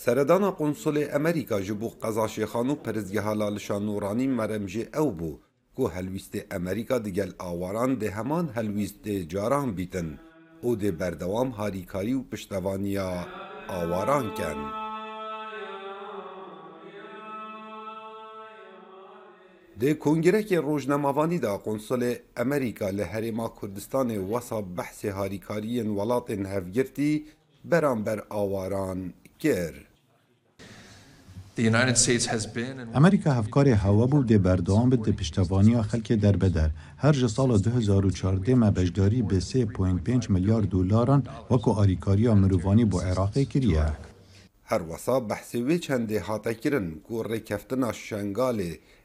سەردانا قونسڵی ئەمریکا ji بۆ qezaşêxan û perزgehala li şanûranî merem jê ew bû ku helwîstê ئەمریکا digel awaran dê heman helwîstê caran bîtin û dê berdewam harîkarî û piştevaniya awaran ken. Dê kongreekê rojnemavanî da qonsolê Emerîka li Herêma Kurdistanê wesa behsê harîkariyên welatên hevgirtî beramber awaran متفکر امریکا هوا هوا بود دی بەردەوام به دی پشتوانی و خەلکێ دەربەدەر هەر ژە ساڵە 2004 دێمە بەشداری به 3.5 میلیارد دولاران هر ئاریکاریە بحث وی چنده کریە. هەروەسا بەحسێوێ چەندێ شنگال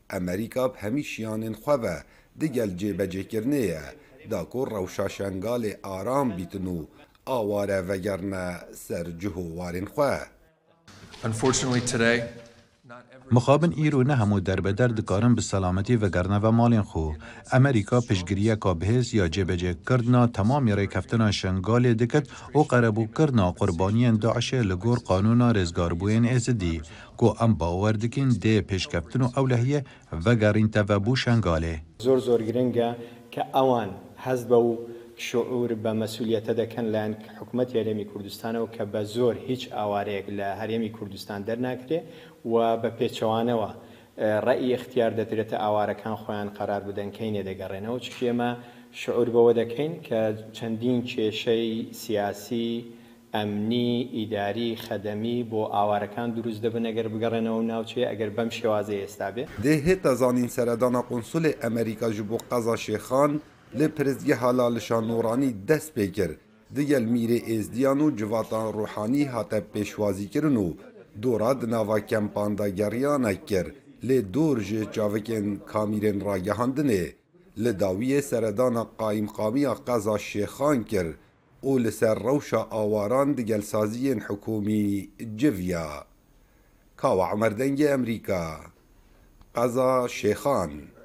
امریکا به همیشیان ئەمریکا دیگل جه بجه کرنه دا کو روشا شنگال آرام بیتنو آواره و سر جهو وارین خواه. مخابن ایرو نه همو در به درد به سلامتی و گرنه و مالین خو امریکا پشگریه بهز یا جبه جه کردنا تمام یره کفتنا شنگال دکت و قربو کردنا قربانی داعش لگور قانونا رزگار بوین ازدی که ام باور دکین ده پش و اولهیه و گرین تفبو شنگاله زور زور گرنگه که اوان حزب او. شعور بە مەسوولیەتە دەکەن لایەن حکوومەت یارێمی کوردستانەوە کە بە زۆر هیچ ئاوارەیەک لە هەرێمی کوردستان دەرناکرێ و بە پێچەوانەوە ڕێی اختیار دەترێتە ئاوارەکان خۆیان قرار بدەنکەین نێدەگەڕێنەوە چێمە شعور بەوە دەکەین کە چەندین کێشەی سیاسی ئەمنی ئیداری خەدەمی بۆ ئاوارەکان دروست دەبن ئەگەر بگەڕێنەوە ناوچێ ئەگەر بەم شێوازە ئێستا بێ دێ هێتە زانین سەردانە قنسولی ئەمریکا ژ بۆ قەزا شێخان لی پرزگی حالا لشان نورانی دست بکر دیگل میر ازدیان و جواتان روحانی حتی پیشوازی کرن و دورا دناوا کمپاندا گریان اکر لی دور جه چاوکن کامیرن را گهاندنه لی داوی سردان قایم قامی قضا شیخان کر او لسر روش آواران دیگل سازی حکومی جویا کاو عمر دنگ امریکا قضا شیخان